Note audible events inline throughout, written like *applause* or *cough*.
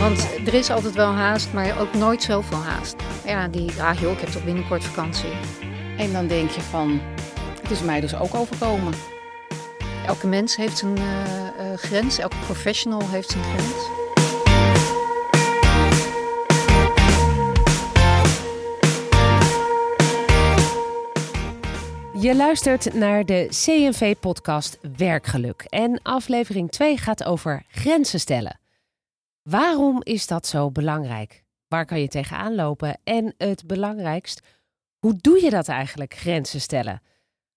Want er is altijd wel haast, maar ook nooit zoveel haast. Ja, die, ah joh, ik heb toch binnenkort vakantie. En dan denk je van, het is mij dus ook overkomen. Elke mens heeft zijn uh, uh, grens, elke professional heeft zijn grens. Je luistert naar de CNV-podcast Werkgeluk. En aflevering 2 gaat over grenzen stellen. Waarom is dat zo belangrijk? Waar kan je tegenaan lopen? En het belangrijkst, hoe doe je dat eigenlijk, grenzen stellen?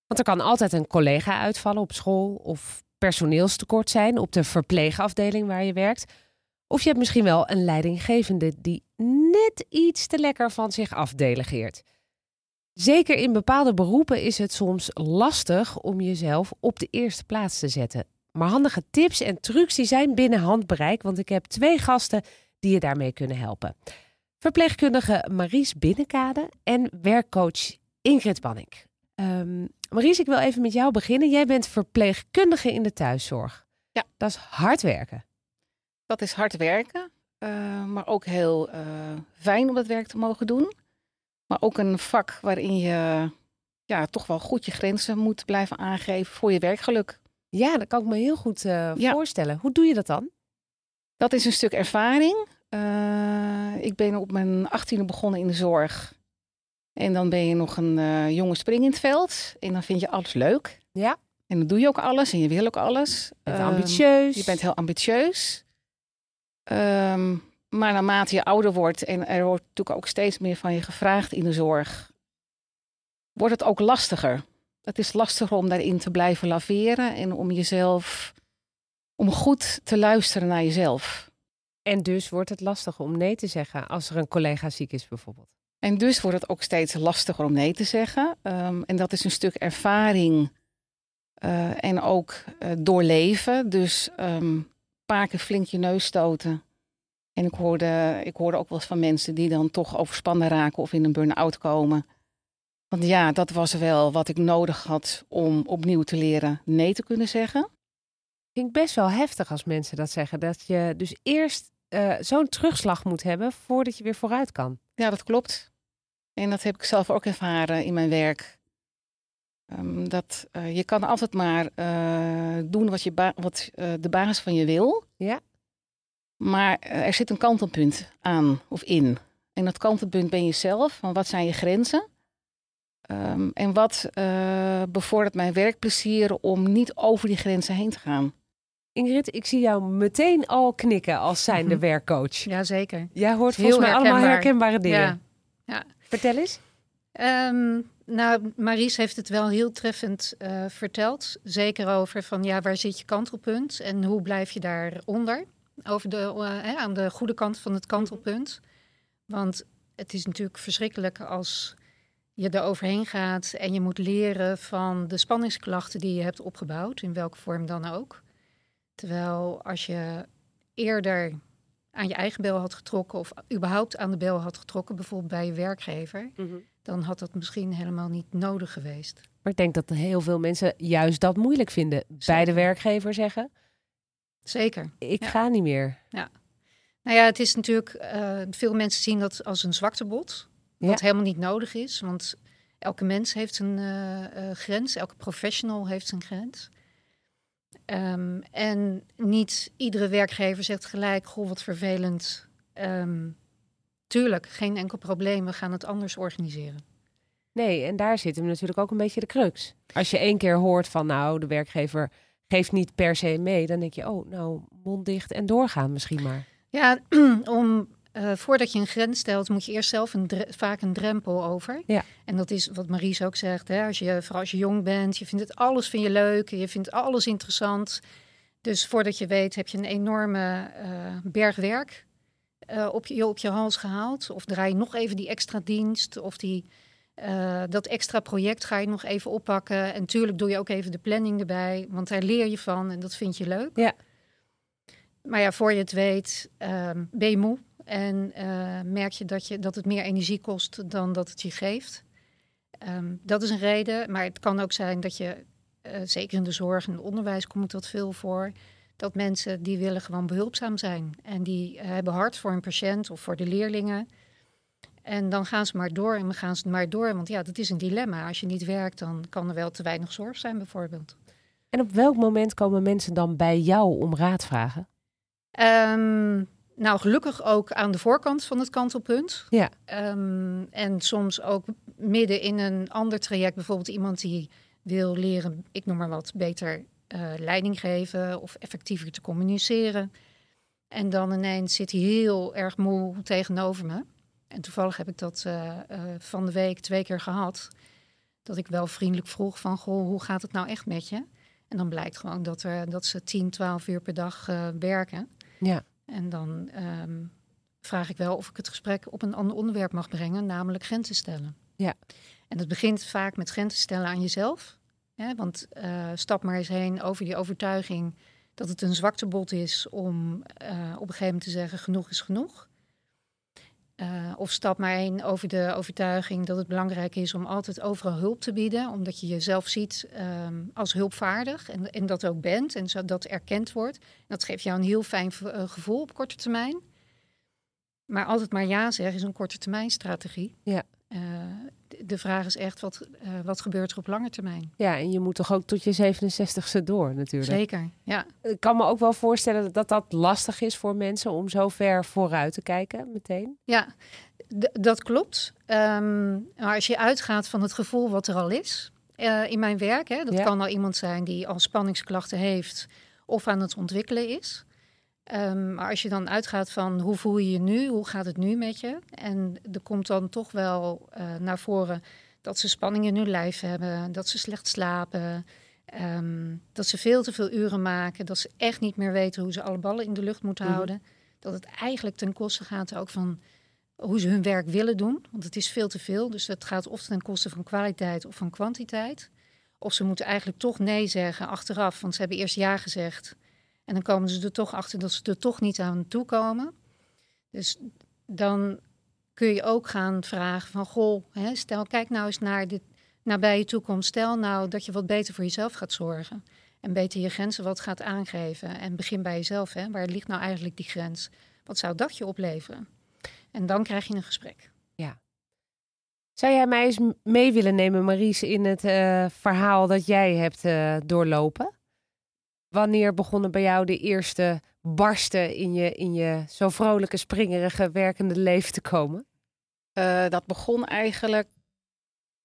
Want er kan altijd een collega uitvallen op school of personeelstekort zijn op de verpleegafdeling waar je werkt. Of je hebt misschien wel een leidinggevende die net iets te lekker van zich afdelegeert. Zeker in bepaalde beroepen is het soms lastig om jezelf op de eerste plaats te zetten. Maar handige tips en trucs die zijn binnen handbereik, want ik heb twee gasten die je daarmee kunnen helpen. Verpleegkundige Maries Binnenkade en werkcoach Ingrid Banning. Um, Maries, ik wil even met jou beginnen. Jij bent verpleegkundige in de thuiszorg. Ja. Dat is hard werken. Dat is hard werken, uh, maar ook heel uh, fijn om dat werk te mogen doen. Maar ook een vak waarin je ja, toch wel goed je grenzen moet blijven aangeven voor je werkgeluk. Ja, dat kan ik me heel goed uh, ja. voorstellen. Hoe doe je dat dan? Dat is een stuk ervaring. Uh, ik ben op mijn achttiende begonnen in de zorg. En dan ben je nog een uh, jonge spring in het veld. En dan vind je alles leuk. Ja. En dan doe je ook alles en je wil ook alles. Je bent ambitieus. Je bent heel ambitieus. Um, maar naarmate je ouder wordt en er wordt natuurlijk ook steeds meer van je gevraagd in de zorg, wordt het ook lastiger. Het is lastiger om daarin te blijven laveren en om jezelf, om goed te luisteren naar jezelf. En dus wordt het lastiger om nee te zeggen als er een collega ziek is bijvoorbeeld. En dus wordt het ook steeds lastiger om nee te zeggen. Um, en dat is een stuk ervaring uh, en ook uh, doorleven. Dus um, een paar keer flink je neus stoten en ik hoorde, ik hoorde ook wel eens van mensen die dan toch overspannen raken of in een burn-out komen. Want ja, dat was wel wat ik nodig had om opnieuw te leren nee te kunnen zeggen. Vind ik best wel heftig als mensen dat zeggen. Dat je dus eerst uh, zo'n terugslag moet hebben voordat je weer vooruit kan. Ja, dat klopt. En dat heb ik zelf ook ervaren in mijn werk. Um, dat uh, je kan altijd maar uh, doen wat, je wat de baas van je wil. Ja. Maar er zit een kantelpunt aan of in. En dat kantelpunt ben je zelf. Van wat zijn je grenzen? Um, en wat uh, bevordert mijn werkplezier om niet over die grenzen heen te gaan? Ingrid, ik zie jou meteen al knikken als zijnde werkcoach. Jazeker. Jij hoort volgens mij allemaal herkenbare dingen. Ja. ja. Vertel eens. Um, nou, Maries heeft het wel heel treffend uh, verteld. Zeker over van ja, waar zit je kantelpunt en hoe blijf je daaronder? over de, uh, aan de goede kant van het kantelpunt. Want het is natuurlijk verschrikkelijk als je er overheen gaat en je moet leren van de spanningsklachten die je hebt opgebouwd, in welke vorm dan ook. Terwijl als je eerder aan je eigen bel had getrokken of überhaupt aan de bel had getrokken, bijvoorbeeld bij je werkgever, mm -hmm. dan had dat misschien helemaal niet nodig geweest. Maar ik denk dat heel veel mensen juist dat moeilijk vinden. Zeker. Bij de werkgever zeggen, Zeker. Ik ja. ga niet meer. Ja. Nou ja, het is natuurlijk, uh, veel mensen zien dat als een zwaktebod. Wat helemaal niet nodig is, want elke mens heeft zijn uh, uh, grens, elke professional heeft zijn grens. Um, en niet iedere werkgever zegt gelijk, goh, wat vervelend. Um, tuurlijk, geen enkel probleem, we gaan het anders organiseren. Nee, en daar zit hem natuurlijk ook een beetje de crux. Als je één keer hoort van, nou, de werkgever geeft niet per se mee, dan denk je, oh, nou, mond dicht en doorgaan misschien maar. Ja, *clears throat* om, uh, voordat je een grens stelt, moet je eerst zelf een vaak een drempel over. Ja. En dat is wat Maries ook zegt, hè, als je, vooral als je jong bent, je vindt het alles vind je leuk, je vindt alles interessant. Dus voordat je weet, heb je een enorme uh, berg werk uh, op, je, op je hals gehaald. Of draai je nog even die extra dienst of die... Dat extra project ga je nog even oppakken. En tuurlijk doe je ook even de planning erbij, want daar leer je van en dat vind je leuk. Ja. Maar ja, voor je het weet, um, ben je moe en uh, merk je dat, je dat het meer energie kost dan dat het je geeft. Um, dat is een reden, maar het kan ook zijn dat je, uh, zeker in de zorg en het onderwijs komt dat veel voor, Dat mensen die willen gewoon behulpzaam zijn. En die eh, hebben hart voor een patiënt of voor de leerlingen. En dan gaan ze maar door en dan gaan ze maar door. Want ja, dat is een dilemma. Als je niet werkt, dan kan er wel te weinig zorg zijn bijvoorbeeld. En op welk moment komen mensen dan bij jou om raad vragen? Ehm, nou, gelukkig ook aan de voorkant van het kantelpunt. Ja. Ehm, en soms ook midden in een ander traject. Bijvoorbeeld iemand die wil leren, ik noem maar wat, beter eh, leiding geven of effectiever te communiceren. En dan ineens zit hij heel erg moe tegenover me. En toevallig heb ik dat eh, eh, van de week twee keer gehad. Dat ik wel vriendelijk vroeg van, goh, hoe gaat het nou echt met je? En dan blijkt gewoon dat, er, dat ze 10, 12 uur per dag werken. Ja. En dan ehm, vraag ik wel of ik het gesprek op een ander onderwerp mag brengen, namelijk grenzen stellen. Ja. En het begint vaak met grenzen stellen aan jezelf. Hè, want uh, stap maar eens heen over die overtuiging dat het een zwaktebod is om uh, op een gegeven moment te zeggen genoeg is genoeg. Uh, of stap maar heen over de overtuiging dat het belangrijk is om altijd overal hulp te bieden, omdat je jezelf ziet um, als hulpvaardig en, en, dat ook bent en zo dat erkend wordt. En dat geeft jou een heel fijn gevoel op korte termijn. Maar altijd maar ja zeggen is een korte termijn strategie. Ja. Uh, de vraag is echt, wat, uh, wat gebeurt er op lange termijn? Ja, en je moet toch ook tot je 67ste door natuurlijk. Zeker, ja. Ik kan me ook wel voorstellen dat dat lastig is voor mensen om zo ver vooruit te kijken meteen. Ja, dat klopt. Um, maar als je uitgaat van het gevoel wat er al is uh, in mijn werk, hè, dat ja. kan al iemand zijn die al spanningsklachten heeft of aan het ontwikkelen is. Um, maar als je dan uitgaat van hoe voel je je nu, hoe gaat het nu met je? En er komt dan toch wel uh, naar voren dat ze spanning in hun lijf hebben, dat ze slecht slapen, um, dat ze veel te veel uren maken, dat ze echt niet meer weten hoe ze alle ballen in de lucht moeten Mhm. houden. Dat het eigenlijk ten koste gaat ook van hoe ze hun werk willen doen, want het is veel te veel. Dus het gaat of ten koste van kwaliteit of van kwantiteit. Of ze moeten eigenlijk toch nee zeggen achteraf, want ze hebben eerst ja gezegd. En dan komen ze er toch achter dat ze er toch niet aan toe komen. Dus dan kun je ook gaan vragen van... goh, hè, stel, kijk nou eens naar de nabije toekomst. Stel nou dat je wat beter voor jezelf gaat zorgen. En beter je grenzen wat gaat aangeven. En begin bij jezelf. Hè. Waar ligt nou eigenlijk die grens? Wat zou dat je opleveren? En dan krijg je een gesprek. Ja. Zou jij mij eens mee willen nemen, Maries, in het uh, verhaal dat jij hebt uh, doorlopen? Wanneer begonnen bij jou de eerste barsten in je, in je zo vrolijke, springerige, werkende leven te komen? Uh, dat begon eigenlijk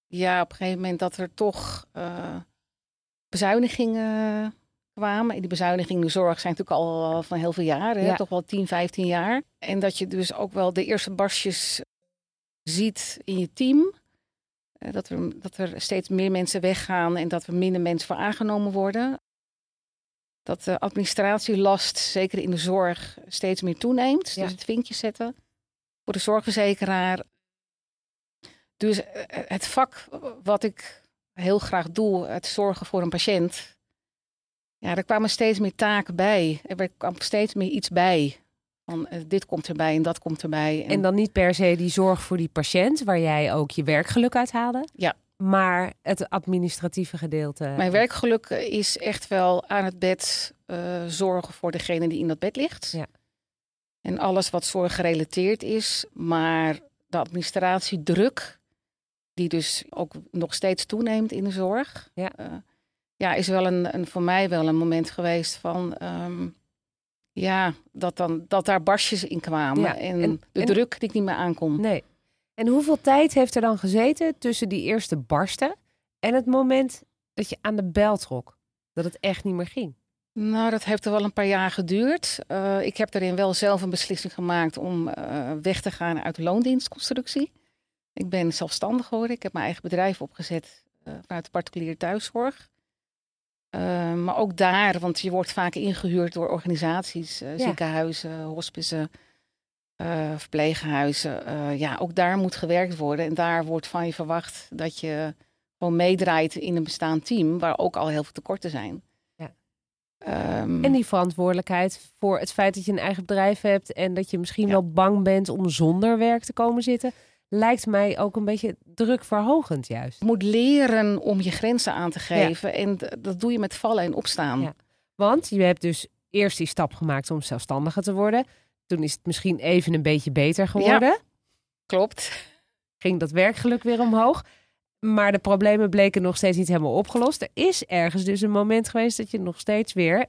ja, op een gegeven moment dat er toch uh, bezuinigingen kwamen. En die bezuinigingen in de zorg zijn natuurlijk al van heel veel jaren, ja. toch wel 10, 15 jaar. En dat je dus ook wel de eerste barstjes ziet in je team. Uh, dat, er, dat er steeds meer mensen weggaan en dat er minder mensen voor aangenomen worden dat de administratielast, zeker in de zorg, steeds meer toeneemt. Ja. Dus het vinkje zetten voor de zorgverzekeraar. Dus het vak wat ik heel graag doe, het zorgen voor een patiënt. Ja, er kwamen steeds meer taken bij. Er kwam steeds meer iets bij. Van uh, dit komt erbij en dat komt erbij. En... en dan niet per se die zorg voor die patiënt, waar jij ook je werkgeluk uit haalde. Ja. Maar het administratieve gedeelte. Mijn werkgeluk is echt wel aan het bed uh, zorgen voor degene die in dat bed ligt. Ja. En alles wat zorg gerelateerd is. Maar de administratiedruk, die dus ook nog steeds toeneemt in de zorg. Ja, uh, ja is wel een, een, voor mij wel een moment geweest van. Um, ja, dat, dan, dat daar barstjes in kwamen. Ja. En, En- de en- druk die ik niet meer aankon. Nee. En hoeveel tijd heeft er dan gezeten tussen die eerste barsten en het moment dat je aan de bel trok? Dat het echt niet meer ging. Nou, dat heeft er wel een paar jaar geduurd. Uh, ik heb daarin wel zelf een beslissing gemaakt om uh, weg te gaan uit de loondienstconstructie. Ik ben zelfstandig geworden. Ik heb mijn eigen bedrijf opgezet uh, vanuit de particuliere thuiszorg. Maar ook daar, want je wordt vaak ingehuurd door organisaties, Ja. ziekenhuizen, hospissen, uh, verpleeghuizen. Uh, ja, ook daar moet gewerkt worden. En daar wordt van je verwacht dat je gewoon meedraait in een bestaand team, waar ook al heel veel tekorten zijn. Ja. Ehm, En die verantwoordelijkheid voor het feit dat je een eigen bedrijf hebt en dat je misschien Ja. wel bang bent om zonder werk te komen zitten, lijkt mij ook een beetje drukverhogend juist. je moet leren om je grenzen aan te geven. En dat doe je met vallen en opstaan. Want je hebt dus eerst die stap gemaakt om zelfstandiger te worden. Toen is het misschien even een beetje beter geworden. Klopt. Ging dat werkgeluk weer omhoog. Maar de problemen bleken nog steeds niet helemaal opgelost. Er is ergens dus een moment geweest dat je nog steeds weer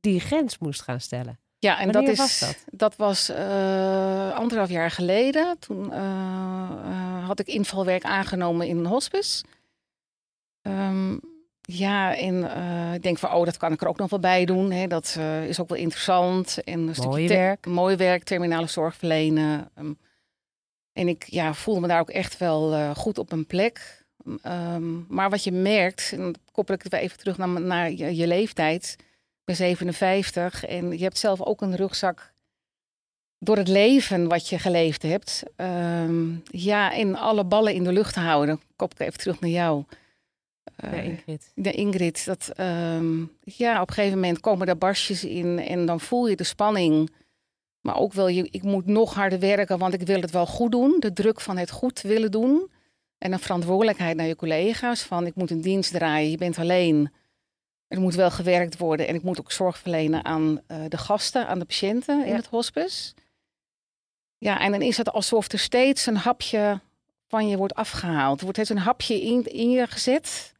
die grens moest gaan stellen. Ja, en Wanneer dat, is, was dat? dat was eh, anderhalf jaar geleden. Toen eh, eh, had ik invalwerk aangenomen in een hospice. Ehm, ja, en eh, ik denk van, oh, dat kan ik er ook nog wel bij doen. Hè. Dat eh, is ook wel interessant. En een stukje Mooi te- werk. Mooi werk, terminale zorg verlenen. Ehm, en ik ja, voelde me daar ook echt wel eh, goed op mijn plek. Ehm, maar wat je merkt, en dan koppel ik het weer even terug naar, naar je, je leeftijd. Ik ben 57 en je hebt zelf ook een rugzak door het leven wat je geleefd hebt. Ehm, ja, en alle ballen in de lucht te houden. Koppel ik even terug naar jou. Eh, Ingrid. de Ingrid, dat ehm, ja, op een gegeven moment komen daar barstjes in en dan voel je de spanning. Maar ook wel, je, ik moet nog harder werken, want ik wil het wel goed doen. De druk van het goed willen doen. En een verantwoordelijkheid naar je collega's. Van ik moet een dienst draaien, je bent alleen. Er moet wel gewerkt worden en ik moet ook zorg verlenen aan eh, de gasten, aan de patiënten in Ja. het hospice. Ja, en dan is het alsof er steeds een hapje van je wordt afgehaald. Er wordt steeds een hapje in, je gezet,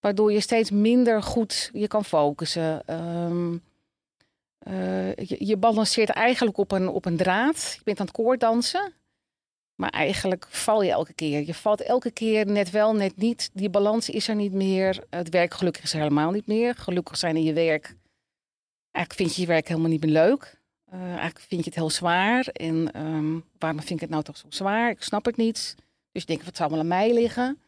waardoor je steeds minder goed je kan focussen. Ehm, eh, je, je balanceert eigenlijk op een, op een draad. Je bent aan het koorddansen. Maar eigenlijk val je elke keer. Je valt elke keer net wel, net niet. Die balans is er niet meer. Het werk gelukkig is er helemaal niet meer. Gelukkig zijn in je werk. Eigenlijk vind je je werk helemaal niet meer leuk. Eh, eigenlijk vind je het heel zwaar. En ehm, waarom vind ik het nou toch zo zwaar? Ik snap het niet. Dus je denkt, wat zou wel aan mij liggen?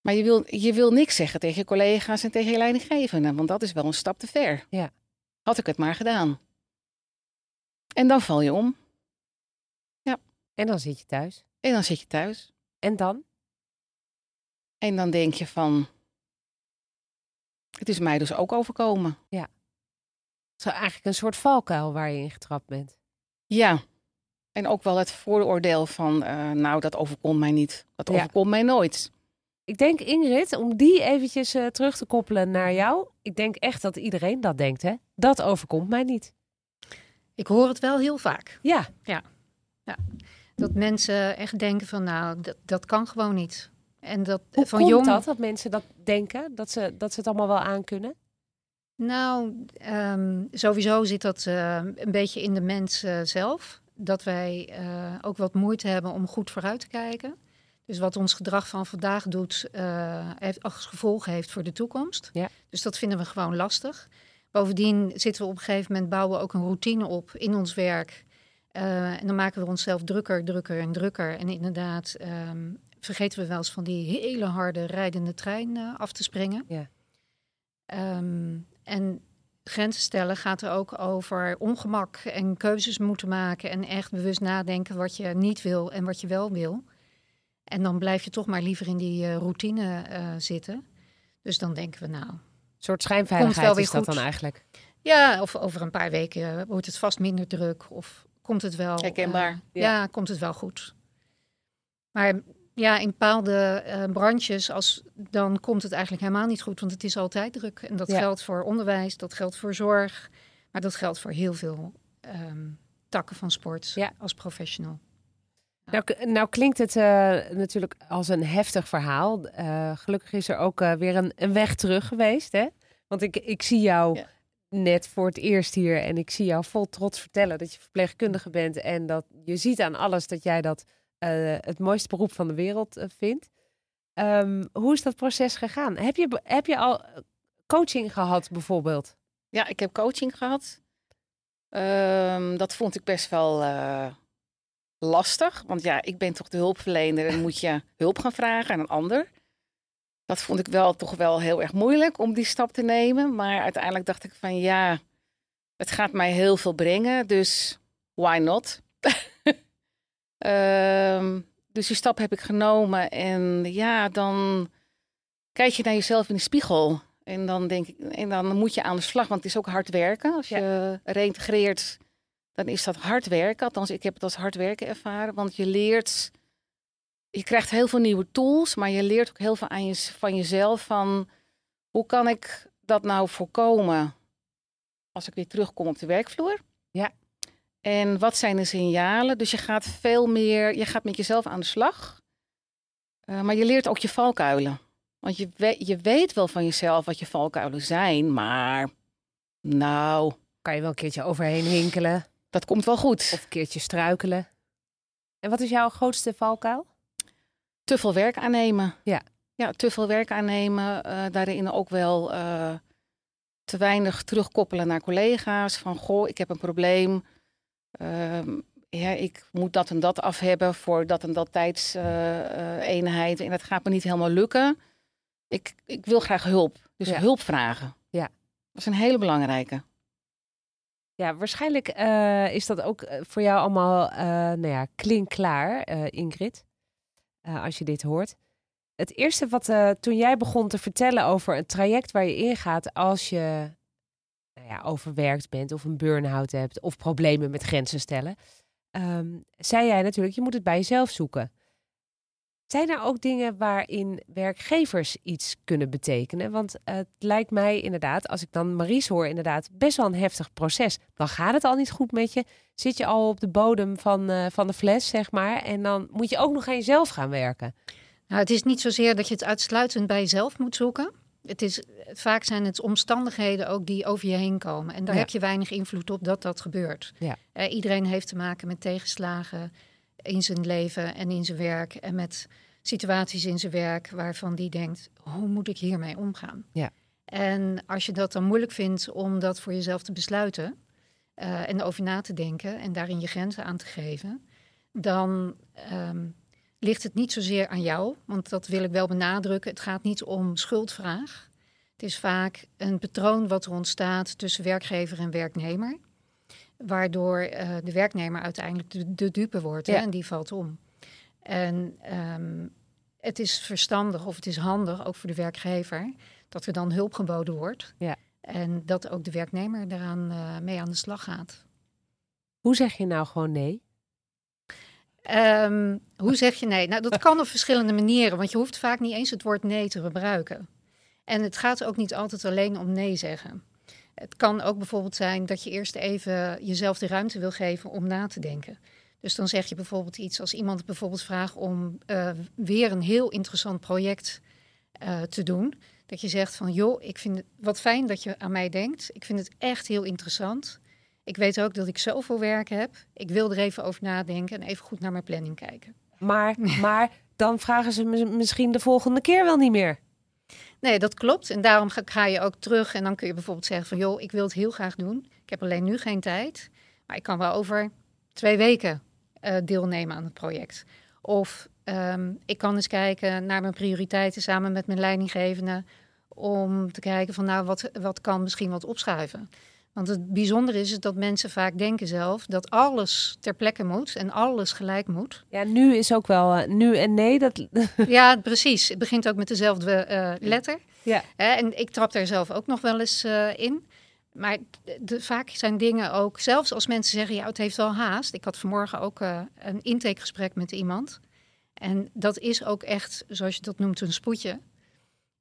Maar je wil, je wil niks zeggen tegen je collega's en tegen je leidinggevende. Want dat is wel een stap te ver. Ja. Had ik het maar gedaan. En dan val je om. En dan zit je thuis. En dan zit je thuis. En dan? En dan denk je van, het is mij dus ook overkomen. Zo eigenlijk een soort valkuil waar je in getrapt bent. Ja. En ook wel het vooroordeel van, eh, nou, dat overkomt mij niet. Dat Ja. overkomt mij nooit. Ik denk, Ingrid, om die eventjes eh, terug te koppelen naar jou. Ik denk echt dat iedereen dat denkt, hè? Dat overkomt mij niet. Ik hoor het wel heel vaak. Ja, Dat mensen echt denken van nou, dat, dat kan gewoon niet. En dat hoe van komt jong. dat, dat mensen dat denken? Dat ze, dat ze het allemaal wel aankunnen? Nou, ehm, sowieso zit dat eh, een beetje in de mens zelf. Dat wij eh, ook wat moeite hebben om goed vooruit te kijken. Dus wat ons gedrag van vandaag doet, eh, heeft als gevolg heeft voor de toekomst. Ja. Dus dat vinden we gewoon lastig. Bovendien zitten we op een gegeven moment, bouwen we ook een routine op in ons werk. Eh, en dan maken we onszelf drukker, drukker en drukker. En inderdaad, ehm, vergeten we wel eens van die hele harde rijdende trein af te springen. Ja. Ehm, en grenzen stellen gaat er ook over ongemak en keuzes moeten maken. En echt bewust nadenken wat je niet wil en wat je wel wil. En dan blijf je toch maar liever in die eh, routine eh, zitten. Dus dan denken we nou, Een soort schijnveiligheid Komt wel is weer dat goed. dan eigenlijk. ja, of over een paar weken wordt het vast minder druk. Of komt het wel. Herkenbaar. eh, Ja. ja. komt het wel goed. Maar ja, in bepaalde eh, branches, als, dan komt het eigenlijk helemaal niet goed. Want het is altijd druk. En dat Ja. geldt voor onderwijs, dat geldt voor zorg. Maar dat geldt voor heel veel ehm, takken van sport Ja. als professional. Nou, nou klinkt het eh, natuurlijk als een heftig verhaal. Eh, gelukkig is er ook weer een, een weg terug geweest. Hè? Want ik, ik zie jou net voor het eerst hier en ik zie jou vol trots vertellen dat je verpleegkundige bent. En dat je ziet aan alles dat jij dat eh, het mooiste beroep van de wereld eh, vindt. Ehm, hoe is dat proces gegaan? Heb je, heb je al coaching gehad bijvoorbeeld? Ja, ik heb coaching gehad. Ehm, dat vond ik best wel eh, lastig. Want ja, ik ben toch de hulpverlener en moet je *laughs* hulp gaan vragen aan een ander. Dat vond ik wel toch wel heel erg moeilijk om die stap te nemen. Maar uiteindelijk dacht ik van ja, het gaat mij heel veel brengen. Dus why not? *laughs* Ehm, dus die stap heb ik genomen. En ja, dan kijk je naar jezelf in de spiegel. En dan denk ik, en dan moet je aan de slag, want het is ook hard werken. Als je reïntegreert, dan is dat hard werken. Althans, ik heb het als hard werken ervaren. Want je leert, je krijgt heel veel nieuwe tools, maar je leert ook heel veel aan je, van jezelf. Van hoe kan ik dat nou voorkomen? als ik weer terugkom op de werkvloer? Ja. En wat zijn de signalen? Dus je gaat veel meer, je gaat met jezelf aan de slag. Uh, maar je leert ook je valkuilen. Want je, we, je weet wel van jezelf wat je valkuilen zijn, maar nou. Kan je wel een keertje overheen hinkelen? Dat komt wel goed. Of een keertje struikelen. En wat is jouw grootste valkuil? Te veel werk aannemen. Ja. Ja, te veel werk aannemen. Uh, daarin ook wel uh, te weinig terugkoppelen naar collega's. Van goh, ik heb een probleem. Uh, ja, ik moet dat en dat af hebben voor dat en dat tijdseenheid. en dat gaat me niet helemaal lukken. Ik, ik wil graag hulp. Dus Ja. hulp vragen. Ja. Dat is een hele belangrijke. Ja, waarschijnlijk eh, is dat ook eh, voor jou allemaal, eh nou ja, klinkklaar, eh, Ingrid. als je dit hoort. Het eerste wat toen jij begon te vertellen over een traject waar je ingaat als je nou ja, overwerkt bent of een burn-out hebt of problemen met grenzen stellen, ehm, zei jij natuurlijk, je moet het bij jezelf zoeken. Zijn er ook dingen waarin werkgevers iets kunnen betekenen? Want het lijkt mij inderdaad, als ik dan Maries hoor, inderdaad best wel een heftig proces. Dan gaat het al niet goed met je. Zit je al op de bodem van, eh, van de fles, zeg maar. En dan moet je ook nog aan jezelf gaan werken. Nou, het is niet zozeer dat je het uitsluitend bij jezelf moet zoeken. Het is, vaak zijn het omstandigheden ook die over je heen komen. En daar Ja. heb je weinig invloed op dat dat gebeurt. Ja. Eh, iedereen heeft te maken met tegenslagen in zijn leven en in zijn werk. En met situaties in zijn werk waarvan die denkt, hoe moet ik hiermee omgaan? Ja. En als je dat dan moeilijk vindt om dat voor jezelf te besluiten... eh, en over na te denken en daarin je grenzen aan te geven... dan ehm, ligt het niet zozeer aan jou, want dat wil ik wel benadrukken. Het gaat niet om schuldvraag. Het is vaak een patroon wat er ontstaat tussen werkgever en werknemer, waardoor eh, de werknemer uiteindelijk de, de dupe wordt hè, en die valt om. En ehm, het is verstandig of het is handig, ook voor de werkgever, dat er dan hulp geboden wordt. Ja. En dat ook de werknemer daaraan eh, mee aan de slag gaat. Hoe zeg je nou gewoon nee? Ehm, hoe zeg je nee? Nou, dat kan op verschillende manieren, want je hoeft vaak niet eens het woord nee te gebruiken. En het gaat ook niet altijd alleen om nee zeggen. Het kan ook bijvoorbeeld zijn dat je eerst even jezelf de ruimte wil geven om na te denken. Dus dan zeg je bijvoorbeeld iets als iemand bijvoorbeeld vraagt om eh, weer een heel interessant project eh, te doen. Dat je zegt van joh, ik vind het wat fijn dat je aan mij denkt. Ik vind het echt heel interessant. Ik weet ook dat ik zoveel werk heb. Ik wil er even over nadenken en even goed naar mijn planning kijken. Maar, *laughs* maar dan vragen ze me misschien de volgende keer wel niet meer. Nee, dat klopt. En daarom ga, ga je ook terug en dan kun je bijvoorbeeld zeggen van... joh, ik wil het heel graag doen. Ik heb alleen nu geen tijd. Maar ik kan wel over twee weken eh, deelnemen aan het project. Of ehm, ik kan eens kijken naar mijn prioriteiten samen met mijn leidinggevende... om te kijken van nou, wat, wat kan misschien wat opschuiven. Want het bijzondere is, is dat mensen vaak denken zelf... dat alles ter plekke moet en alles gelijk moet. Ja, nu is ook wel eh, nu en nee. Dat, *laughs* Ja, precies. Het begint ook met dezelfde eh, letter. Ja. En ik trap daar zelf ook nog wel eens eh, in. Maar de, vaak zijn dingen ook, zelfs als mensen zeggen, ja, het heeft wel haast. Ik had vanmorgen ook een intakegesprek met iemand. En dat is ook echt, zoals je dat noemt, een spoedje.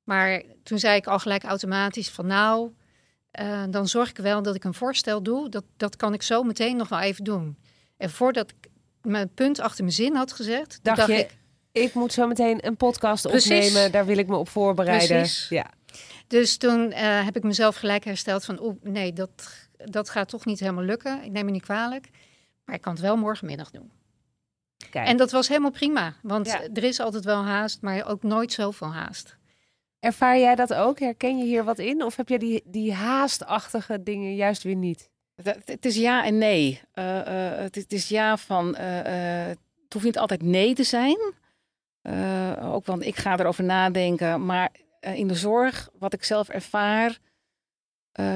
Maar toen zei ik al gelijk automatisch van nou, eh, dan zorg ik wel dat ik een voorstel doe. Dat, dat kan ik zo meteen nog wel even doen. En voordat ik mijn punt achter mijn zin had gezet, Dacht dacht je, ik, ik moet zo meteen een podcast Precies. opnemen. Daar wil ik me op voorbereiden. Precies. Ja. Dus toen eh, heb ik mezelf gelijk hersteld van, oeh, nee, dat, dat gaat toch niet helemaal lukken. Ik neem me niet kwalijk, maar ik kan het wel morgenmiddag doen. Kijk. En dat was helemaal prima, want Ja. er is altijd wel haast, maar ook nooit zoveel haast. Ervaar jij dat ook? Herken je hier wat in? Of heb jij die, die haastachtige dingen juist weer niet? Het, het is ja en nee. Eh, eh, het, is- het is ja van. eh, het hoeft niet altijd nee te zijn. Ook want ik ga erover nadenken. Maar in de zorg, wat ik zelf ervaar.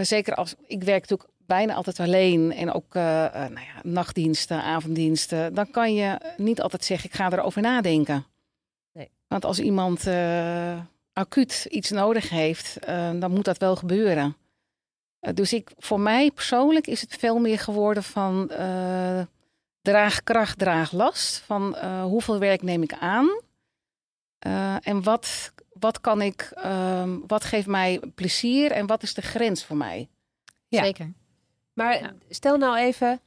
zeker als. Ik werk natuurlijk bijna altijd alleen. En ook nou ja, nachtdiensten, avonddiensten. Dan kan je niet altijd zeggen: ik ga erover nadenken. Nee. Want als iemand acuut iets nodig heeft, eh, dan moet dat wel gebeuren. Eh, dus ik, voor mij persoonlijk is het veel meer geworden van eh, draag kracht, draag last. Van eh, hoeveel werk neem ik aan? Eh, en wat, wat kan ik, ehm, wat geeft mij plezier en wat is de grens voor mij? Ja. Zeker. Maar Ja. stel nou even,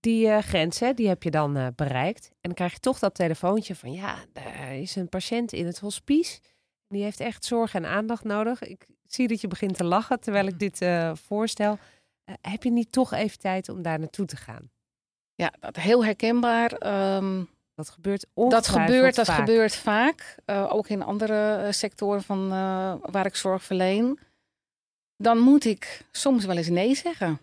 die eh grenzen, die heb je dan bereikt. En dan krijg je toch dat telefoontje van, ja, er is een patiënt in het hospice. Die heeft echt zorg en aandacht nodig. Ik zie dat je begint te lachen terwijl ik dit eh, voorstel. Eh, heb je niet toch even tijd om daar naartoe te gaan? Ja, dat heel herkenbaar. Ehm, Dat gebeurt dat gebeurt, dat vaak. gebeurt vaak. Eh, ook in andere sectoren van, waar ik zorg verleen. Dan moet ik soms wel eens nee zeggen.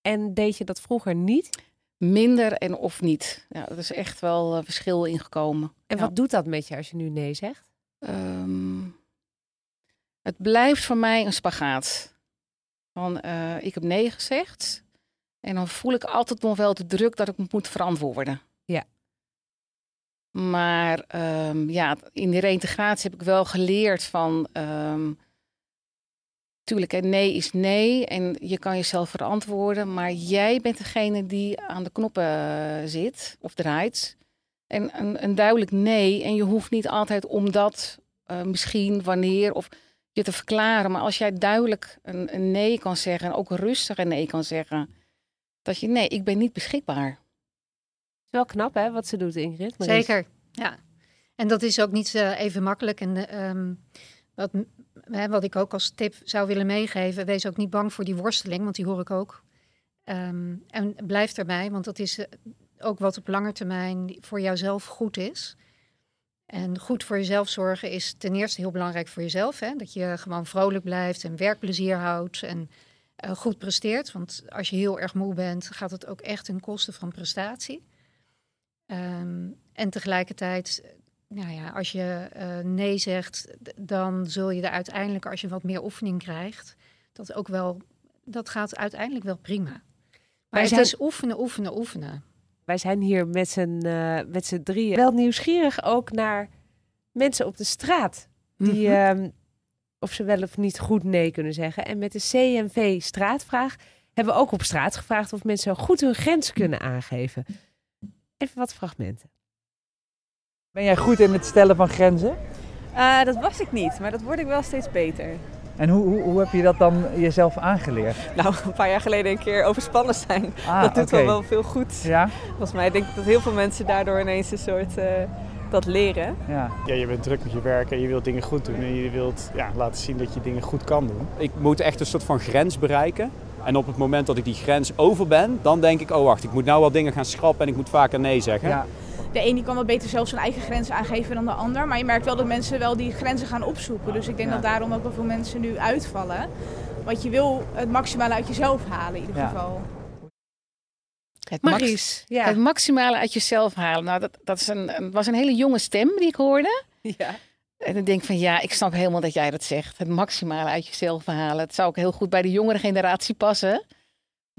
En deed je dat vroeger niet? Minder en of niet. Ja, er is echt wel verschil ingekomen. En Ja. wat doet dat met je als je nu nee zegt? Ehm, het blijft voor mij een spagaat. Van, eh, ik heb nee gezegd. En dan voel ik altijd nog wel de druk dat ik me moet verantwoorden. Ja. Maar ehm, ja, in die reintegratie heb ik wel geleerd van... ehm, tuurlijk, hè, nee is nee en je kan jezelf verantwoorden. Maar jij bent degene die aan de knoppen eh, zit of draait. En een, een duidelijk nee. En je hoeft niet altijd omdat, eh, misschien, wanneer of je te verklaren. Maar als jij duidelijk een, een nee kan zeggen en ook rustig een nee kan zeggen. Dat je nee, ik ben niet beschikbaar. is wel knap hè, wat ze doet Ingrid. Maries. Zeker, ja. En dat is ook niet eh, even makkelijk. En eh, ehm, wat, hè, wat ik ook als tip zou willen meegeven, wees ook niet bang voor die worsteling, want die hoor ik ook. Ehm, en blijf erbij, want dat is eh, ook wat op lange termijn voor jouzelf goed is. En goed voor jezelf zorgen is ten eerste heel belangrijk voor jezelf. Hè? Dat je gewoon vrolijk blijft en werkplezier houdt en eh, goed presteert. Want als je heel erg moe bent, gaat het ook echt ten koste van prestatie. Ehm, en tegelijkertijd, nou ja, als je eh, nee zegt, dan zul je er uiteindelijk, als je wat meer oefening krijgt, dat ook wel, dat gaat uiteindelijk wel prima. Maar het zijn- is oefenen, oefenen, oefenen. Wij zijn hier met z'n eh, met z'n drieën wel nieuwsgierig ook naar mensen op de straat. Die, Mhm. ehm, of ze wel of niet goed nee kunnen zeggen. En met de CNV straatvraag hebben we ook op straat gevraagd of mensen goed hun grens kunnen aangeven. Even wat fragmenten. Ben jij goed in het stellen van grenzen? Eh, dat was ik niet, maar dat word ik wel steeds beter. En hoe, hoe, hoe heb je dat dan jezelf aangeleerd? Nou, een paar jaar geleden een keer overspannen zijn. Ah, dat doet wel, wel veel goed. Ja? Volgens mij denk ik dat heel veel mensen daardoor ineens een soort eh, dat leren. Ja. Ja, je bent druk met je werk en je wilt dingen goed doen. En je wilt ja, laten zien dat je dingen goed kan doen. Ik moet echt een soort van grens bereiken. En op het moment dat ik die grens over ben, dan denk ik, oh wacht, ik moet nou wel dingen gaan schrappen en ik moet vaker nee zeggen. ja. De een die kan wel beter zelf zijn eigen grenzen aangeven dan de ander. Maar je merkt wel dat mensen wel die grenzen gaan opzoeken. Dus ik denk Ja. dat daarom ook wel veel mensen nu uitvallen. Want je wil het maximale uit jezelf halen in ieder Ja. geval. Het, max- Maries, ja. het maximale uit jezelf halen. Nou, dat, dat is een, een- was een hele jonge stem die ik hoorde. ja. En dan denk ik van ja, ik snap helemaal dat jij dat zegt. Het maximale uit jezelf halen. Het zou ook heel goed bij de jongere generatie passen.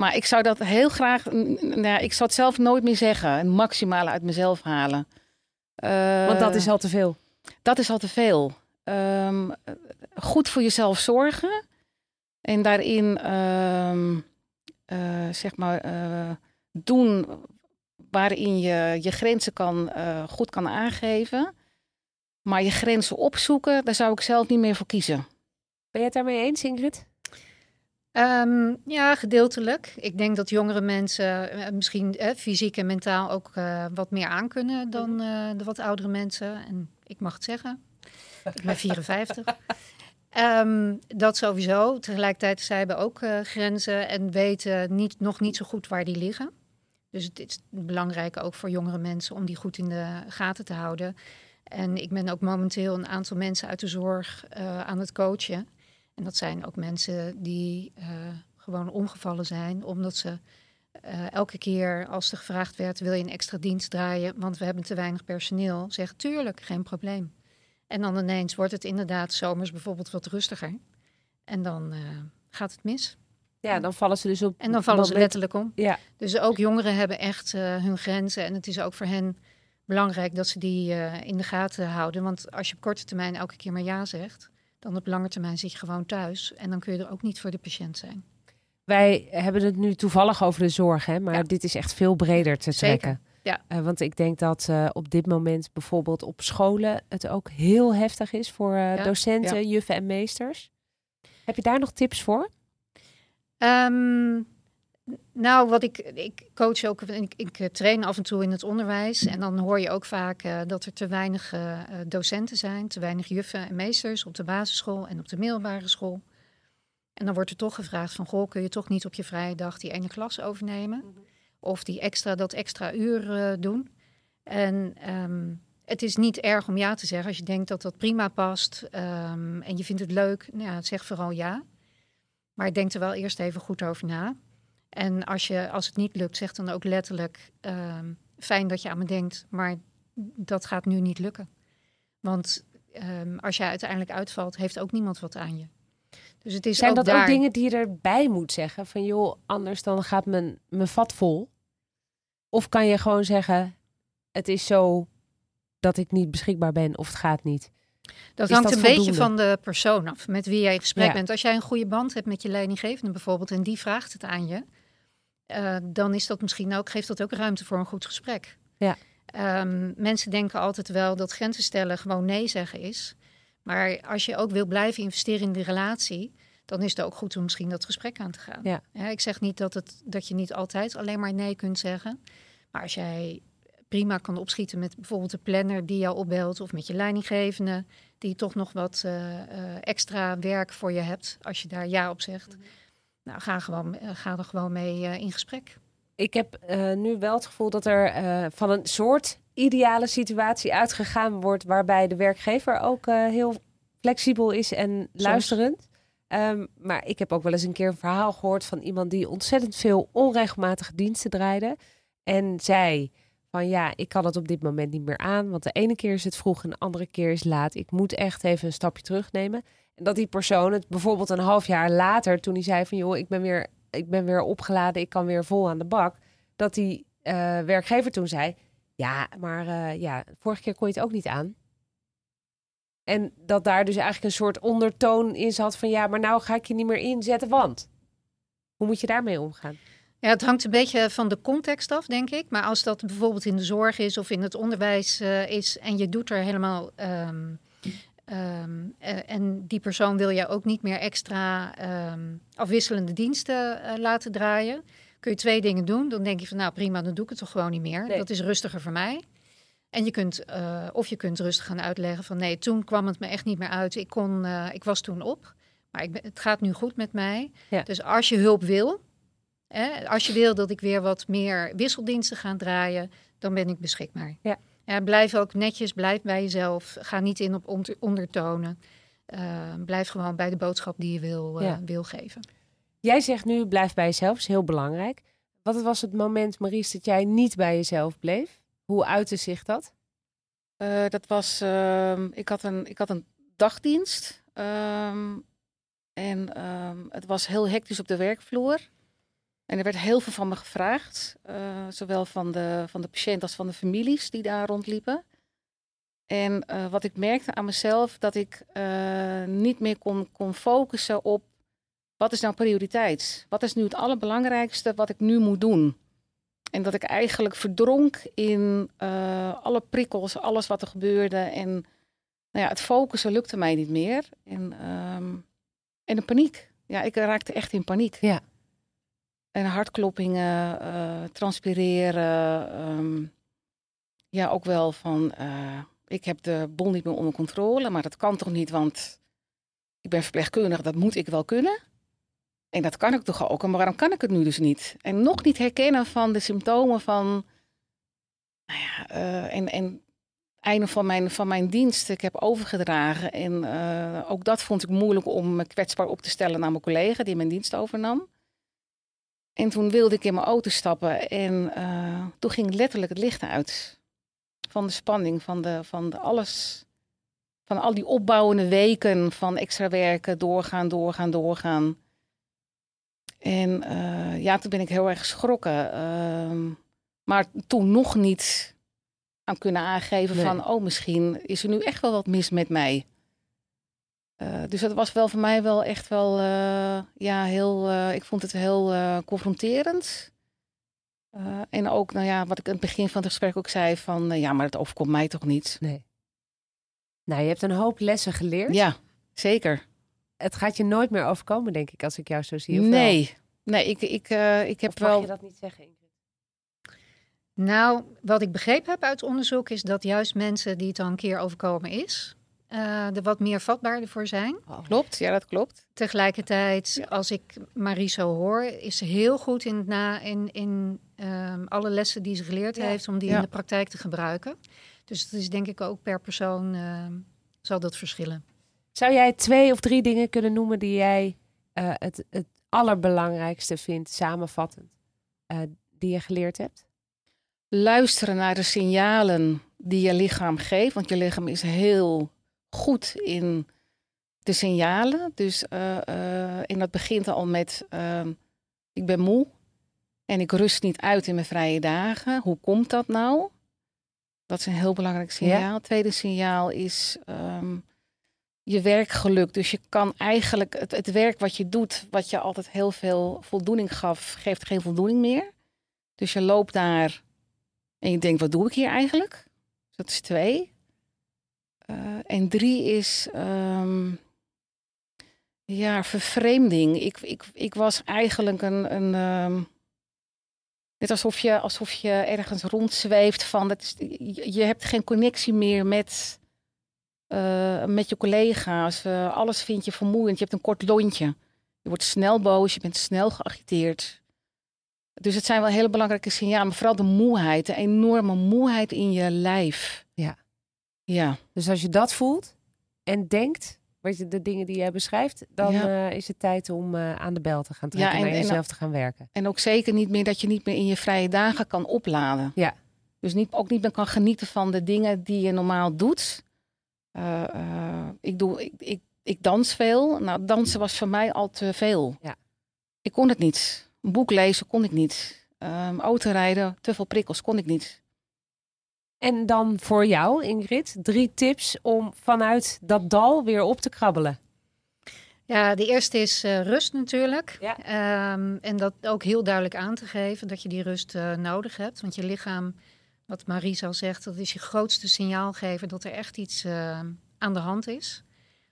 Maar ik zou dat heel graag. Nou, ik zou het zelf nooit meer zeggen. Het maximale uit mezelf halen. Eh, Want dat is al te veel. dat is al te veel. Ehm, eh, goed voor jezelf zorgen. En daarin, ehm, eh, zeg maar, eh, doen waarin je je grenzen kan, eh, goed kan aangeven. Maar je grenzen opzoeken, daar zou ik zelf niet meer voor kiezen. Ben je het daarmee eens, Ingrid? Ehm, ja, gedeeltelijk. Ik denk dat jongere mensen eh, misschien eh, fysiek en mentaal ook eh, wat meer aankunnen dan eh, de wat oudere mensen. En ik mag het zeggen, ik ben *laughs* 54. Ehm, dat sowieso. Tegelijkertijd, zij hebben ook grenzen en weten niet, nog niet zo goed waar die liggen. Dus het is belangrijk ook voor jongere mensen om die goed in de gaten te houden. En ik ben ook momenteel een aantal mensen uit de zorg aan het coachen. En dat zijn ook mensen die eh, gewoon omgevallen zijn, omdat ze eh, elke keer als er gevraagd werd: wil je een extra dienst draaien? Want we hebben te weinig personeel. Zeggen tuurlijk, geen probleem. En dan ineens wordt het inderdaad zomers bijvoorbeeld wat rustiger. En dan eh, gaat het mis. Ja, dan vallen ze dus op. En dan vallen ze letterlijk om. Ja. Dus ook jongeren hebben echt hun grenzen. En het is ook voor hen belangrijk dat ze die in de gaten houden. Want als je op korte termijn elke keer maar ja zegt, dan op lange termijn zit je gewoon thuis. En dan kun je er ook niet voor de patiënt zijn. Wij hebben het nu toevallig over de zorg, hè, maar Ja. dit is echt veel breder te Zeker, trekken. ja. Eh, want ik denk dat eh, op dit moment bijvoorbeeld op scholen het ook heel heftig is voor eh, Ja, docenten, juffen en meesters. Heb je daar nog tips voor? Ehm, nou, wat ik, ik coach ook, ik, ik eh, train af en toe in het onderwijs. En dan hoor je ook vaak eh, dat er te weinig eh, docenten zijn, te weinig juffen en meesters op de basisschool en op de middelbare school. En dan wordt er toch gevraagd van, goh, kun je toch niet op je vrije dag die ene klas overnemen? Of die extra, dat extra uur doen? En ehm, het is niet erg om ja te zeggen als je denkt dat dat prima past ehm, en je vindt het leuk. Nou ja, zeg vooral ja. Maar denk er wel eerst even goed over na. En als, je, als het niet lukt, zeg dan ook letterlijk: ehm, fijn dat je aan me denkt, maar dat gaat nu niet lukken. Want ehm, als jij uiteindelijk uitvalt, heeft ook niemand wat aan je. Dus het is Zijn ook dat daar... ook dingen die je erbij moet zeggen? Van joh, anders dan gaat mijn, mijn vat vol. Of kan je gewoon zeggen, het is zo dat ik niet beschikbaar ben of het gaat niet. Dat Is hangt dat een beetje van de persoon af, met wie jij in gesprek Ja. bent. Als jij een goede band hebt met je leidinggevende bijvoorbeeld en die vraagt het aan je, eh, dan is dat misschien ook, geeft dat ook ruimte voor een goed gesprek. Ja. Ehm, mensen denken altijd wel dat grenzen stellen gewoon nee zeggen is. Maar als je ook wil blijven investeren in die relatie, dan is het ook goed om misschien dat gesprek aan te gaan. Ja. ik zeg niet dat, het, dat je niet altijd alleen maar nee kunt zeggen. Maar als jij prima kan opschieten met bijvoorbeeld de planner die jou opbelt of met je leidinggevende die toch nog wat eh, eh, extra werk voor je hebt als je daar ja op zegt. Nou, ga, gewoon, eh, ga er gewoon mee eh, in gesprek. Ik heb eh, nu wel het gevoel dat er van een soort ideale situatie uitgegaan wordt waarbij de werkgever ook heel flexibel is en luisterend. Ehm, maar ik heb ook wel eens een keer een verhaal gehoord van iemand die ontzettend veel onregelmatige diensten draaide. En zei van ja, ik kan het op dit moment niet meer aan. Want de ene keer is het vroeg en de andere keer is laat. Ik moet echt even een stapje terugnemen. En dat die persoon het bijvoorbeeld een half jaar later, toen hij zei van joh, ik ben weer, ik ben weer opgeladen, ik kan weer vol aan de bak. Dat die eh, werkgever toen zei, ja, maar eh, ja, vorige keer kon je het ook niet aan. En dat daar dus eigenlijk een soort ondertoon in zat van ja, maar nou ga ik je niet meer inzetten, want. Hoe moet je daarmee omgaan? Ja, het hangt een beetje van de context af, denk ik. Maar als dat bijvoorbeeld in de zorg is of in het onderwijs eh, is en je doet er helemaal. ehm, ehm, eh, en die persoon wil je ook niet meer extra ehm, afwisselende diensten eh, laten draaien. Kun je twee dingen doen. Dan denk je van nou prima, dan doe ik het toch gewoon niet meer. Nee. Dat is rustiger voor mij. En je kunt, of je kunt rustig gaan uitleggen van nee, toen kwam het me echt niet meer uit. Ik, kon, ik was toen op, maar ik ben, het gaat nu goed met mij. Ja. Dus als je hulp wil, hè, als je wil dat ik weer wat meer wisseldiensten ga draaien, dan ben ik beschikbaar. Ja. blijf ook netjes, blijf bij jezelf. Ga niet in op onder- ondertonen. Eh, blijf gewoon bij de boodschap die je wil, eh, Ja. wil geven. Jij zegt nu, blijf bij jezelf, is heel belangrijk. Wat was het moment, Maries, dat jij niet bij jezelf bleef? Hoe uitte zich dat? Eh, dat was, ehm, ik, had een, ik had een dagdienst. ehm, en ehm, het was heel hectisch op de werkvloer. En er werd heel veel van me gevraagd. eh, zowel van de, van de patiënt als van de families die daar rondliepen. En eh, wat ik merkte aan mezelf, dat ik eh, niet meer kon, kon focussen op wat is nou prioriteit? Wat is nu het allerbelangrijkste wat ik nu moet doen? En dat ik eigenlijk verdronk in alle prikkels, alles wat er gebeurde. En nou ja, het focussen lukte mij niet meer. En, ehm, en de paniek. Ja, ik raakte echt in paniek. Ja. En hartkloppingen, eh, transpireren. ehm, ja, ook wel van, eh, ik heb de bol niet meer onder controle. Maar dat kan toch niet, want ik ben verpleegkundige, dat moet ik wel kunnen. En dat kan ik toch ook, maar waarom kan ik het nu dus niet? En nog niet herkennen van de symptomen van, nou ja, eh, en, en einde van mijn, van mijn dienst. Ik heb overgedragen en ook dat vond ik moeilijk om me kwetsbaar op te stellen naar mijn collega die mijn dienst overnam. En toen wilde ik in mijn auto stappen en eh, toen ging letterlijk het licht uit. Van de spanning, van, de, van de alles, van al die opbouwende weken van extra werken, doorgaan, doorgaan, doorgaan. En eh, ja, toen ben ik heel erg geschrokken. Ehm, maar toen nog niet aan kunnen aangeven Nee. van, oh, misschien is er nu echt wel wat mis met mij. Eh, dus dat was wel voor mij wel echt wel, eh, ja, heel, eh, ik vond het heel eh, confronterend. Eh, en ook, nou ja, wat ik aan het begin van het gesprek ook zei van, ja, maar het overkomt mij toch niet. Nee. Nou, je hebt een hoop lessen geleerd. Ja, zeker. Het gaat je nooit meer overkomen, denk ik, als ik jou zo zie. of wel? Nee, Nee, ik, ik, eh, ik heb Of mag wel. je dat niet zeggen, Ingrid? Nou, wat ik begrepen heb uit onderzoek is dat juist mensen die het al een keer overkomen is, eh, er wat meer vatbaarder voor zijn. Klopt, ja, dat klopt. Tegelijkertijd, als ik Marie zo hoor, is ze heel goed in, het na, in, in ehm, alle lessen die ze geleerd Ja. heeft, om die Ja. in de praktijk te gebruiken. Dus het is denk ik ook per persoon ehm, zal dat verschillen. Zou jij twee of drie dingen kunnen noemen die jij eh, het, het allerbelangrijkste vindt, samenvattend, eh, die je geleerd hebt? Luisteren naar de signalen die je lichaam geeft. Want je lichaam is heel goed in de signalen. Dus eh, en dat begint al met: ehm, ik ben moe en ik rust niet uit in mijn vrije dagen. Hoe komt dat nou? Dat is een heel belangrijk signaal. Tweede signaal is ehm, je werkgeluk. Dus je kan eigenlijk het, het werk wat je doet, wat je altijd heel veel voldoening gaf, geeft geen voldoening meer. Dus je loopt daar en je denkt, wat doe ik hier eigenlijk? Dus dat is twee. Eh, en drie is, ehm, ja, vervreemding. Ik, ik, ik was eigenlijk een, een ehm, net alsof je, alsof je ergens rondzweeft van, dat je, hebt geen connectie meer met, eh, met je collega's. Eh, alles vind je vermoeiend. Je hebt een kort lontje. Je wordt snel boos, je bent snel geagiteerd. Dus het zijn wel hele belangrijke signalen. Vooral de moeheid, de enorme moeheid in je lijf. Ja. Dus als je dat voelt en denkt, weet je, de dingen die jij beschrijft, dan Ja. eh, is het tijd om eh, aan de bel te gaan trekken Ja, en en- jezelf te gaan werken. en ook zeker niet meer dat je niet meer in je vrije dagen kan opladen. Ja. Dus niet, ook niet meer kan genieten van de dingen die je normaal doet. Eh, ik, doe, ik, ik, ik dans veel. Nou, dansen was voor mij al te veel. Ja. Ik kon het niet. Een boek lezen kon ik niet. Ehm autorijden, te veel prikkels kon ik niet. En dan voor jou, Ingrid, drie tips om vanuit dat dal weer op te krabbelen. Ja, de eerste is eh, rust natuurlijk. Ja. Ehm, en dat ook heel duidelijk aan te geven dat je die rust eh, nodig hebt. Want je lichaam, wat Marie al zegt, dat is je grootste signaalgever dat er echt iets eh, aan de hand is.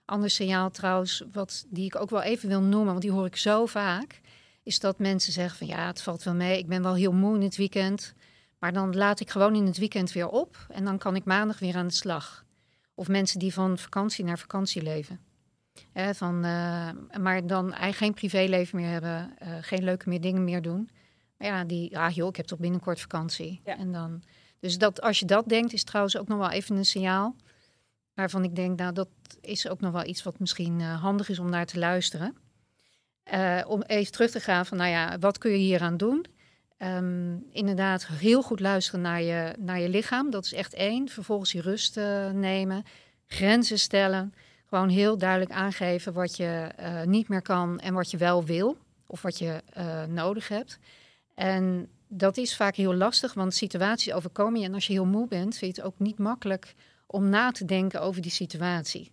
Ander signaal trouwens, wat, die ik ook wel even wil noemen, want die hoor ik zo vaak, is dat mensen zeggen van ja, het valt wel mee, ik ben wel heel moe in het weekend. Maar dan laat ik gewoon in het weekend weer op en dan kan ik maandag weer aan de slag. Of mensen die van vakantie naar vakantie leven. Hè, van, eh, maar dan eigenlijk geen privéleven meer hebben, eh, geen leuke meer dingen meer doen. Maar ja, die, ah joh, ik heb toch binnenkort vakantie. Ja. En dan, dus dat, als je dat denkt, is trouwens ook nog wel even een signaal. Waarvan ik denk, nou, dat is ook nog wel iets wat misschien eh, handig is om naar te luisteren. Om even terug te gaan van, nou ja, wat kun je hieraan doen? Ehm, inderdaad, heel goed luisteren naar je, naar je lichaam. Dat is echt één. Vervolgens je rust eh, nemen. Grenzen stellen. Gewoon heel duidelijk aangeven wat je eh, niet meer kan en wat je wel wil. Of wat je eh, nodig hebt. En dat is vaak heel lastig, want situaties overkomen je. En als je heel moe bent, vind je het ook niet makkelijk om na te denken over die situatie.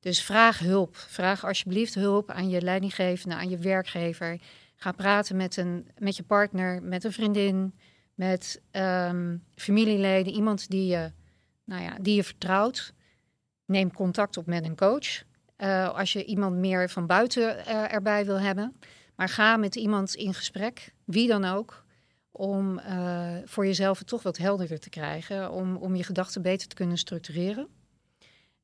Dus vraag hulp. Vraag alsjeblieft hulp aan je leidinggevende, aan je werkgever. Ga praten met, een, met je partner, met een vriendin, met ehm, familieleden, iemand die je, nou ja, die je vertrouwt. Neem contact op met een coach. Eh, als je iemand meer van buiten eh, erbij wil hebben. Maar ga met iemand in gesprek, wie dan ook, om eh, voor jezelf het toch wat helderder te krijgen. Om, om je gedachten beter te kunnen structureren.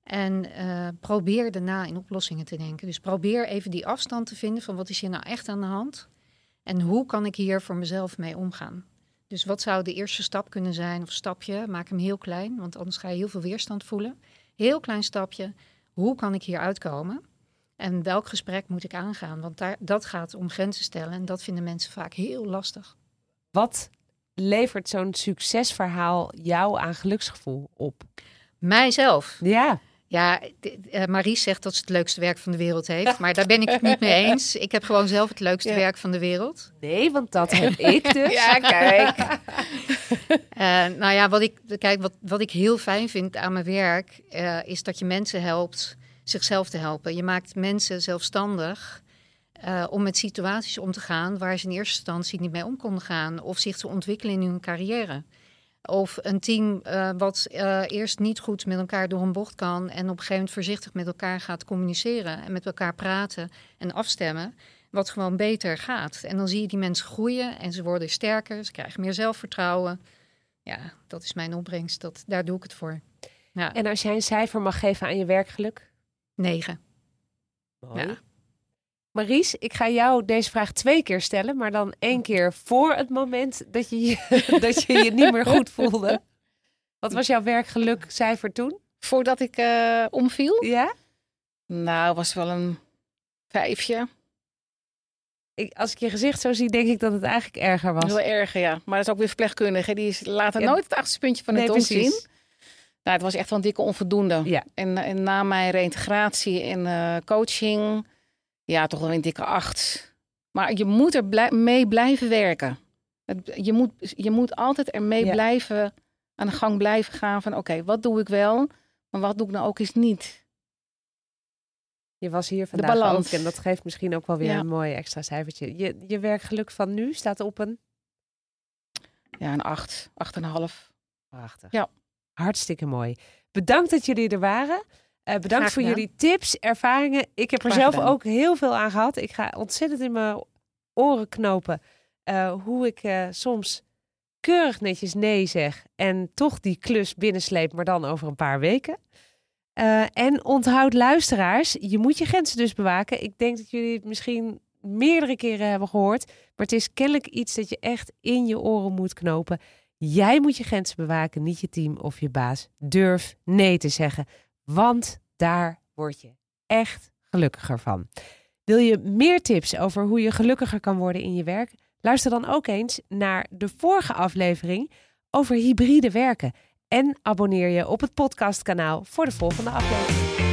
En eh, probeer daarna in oplossingen te denken. Dus probeer even die afstand te vinden van wat is hier nou echt aan de hand. En hoe kan ik hier voor mezelf mee omgaan. Dus wat zou de eerste stap kunnen zijn, of stapje, maak hem heel klein, want anders ga je heel veel weerstand voelen. Heel klein stapje, hoe kan ik hier uitkomen? En welk gesprek moet ik aangaan? Want daar, dat gaat om grenzen stellen en dat vinden mensen vaak heel lastig. Wat levert zo'n succesverhaal jou aan geluksgevoel op? Mijzelf. Ja, Ja, eh, Maries zegt dat ze het leukste werk van de wereld heeft, maar daar ben ik het niet mee eens. Ik heb gewoon zelf het leukste Ja. werk van de wereld. nee, want dat heb ik dus. *laughs* Ja, kijk. *laughs* Eh, nou ja, wat ik, kijk, wat, wat ik heel fijn vind aan mijn werk, eh, is dat je mensen helpt zichzelf te helpen. Je maakt mensen zelfstandig om met situaties om te gaan waar ze in eerste instantie niet mee om konden gaan. Of zich te ontwikkelen in hun carrière. Of een team eh, wat eh, eerst niet goed met elkaar door een bocht kan en op een gegeven moment voorzichtig met elkaar gaat communiceren en met elkaar praten en afstemmen. wat gewoon beter gaat. En dan zie je die mensen groeien en ze worden sterker, ze krijgen meer zelfvertrouwen. Ja, dat is mijn opbrengst. Dat, daar doe ik het voor. Ja, En als jij een cijfer mag geven aan je werkgeluk? negen. Mooi. Ja. Maries, ik ga jou deze vraag twee keer stellen, maar dan één keer voor het moment dat je je, *laughs* dat je, je niet meer goed voelde. Wat was jouw werkgelukcijfer toen? Voordat ik eh, omviel, Ja? nou, was wel een vijfje. Ik, als ik je gezicht zo zie, denk ik dat het eigenlijk erger was. Heel erg, ja. Maar dat is ook weer verpleegkundige. Die is later Ja. nooit het achterste puntje van de Nee, tong precies. zien. Nou, het was echt wel een dikke onvoldoende. Ja. En, en na mijn reïntegratie en eh, coaching, ja, toch wel een dikke acht. Maar je moet er blij- mee blijven werken. Het, je, moet, je moet altijd ermee Ja. blijven, aan de gang blijven gaan van... oké, wat doe ik wel, maar wat doe ik nou ook eens niet? Je was hier vandaag balans. ook en dat geeft misschien ook wel weer Ja. een mooi extra cijfertje. Je, je werkgeluk van nu staat op een... Ja, een acht, acht en een half. Prachtig. Ja. Hartstikke mooi. Bedankt dat jullie er waren. Eh, bedankt voor jullie tips, ervaringen. Ik heb er Graag zelf gedaan. ook heel veel aan gehad. Ik ga ontzettend in mijn oren knopen eh, hoe ik eh, soms keurig netjes nee zeg en toch die klus binnensleep, maar dan over een paar weken. En onthoud luisteraars, je moet je grenzen dus bewaken. Ik denk dat jullie het misschien meerdere keren hebben gehoord, maar het is kennelijk iets dat je echt in je oren moet knopen. Jij moet je grenzen bewaken, niet je team of je baas. Durf nee te zeggen, want daar word je echt gelukkiger van. Wil je meer tips over hoe je gelukkiger kan worden in je werk? Luister dan ook eens naar de vorige aflevering over hybride werken. En abonneer je op het podcastkanaal voor de volgende aflevering.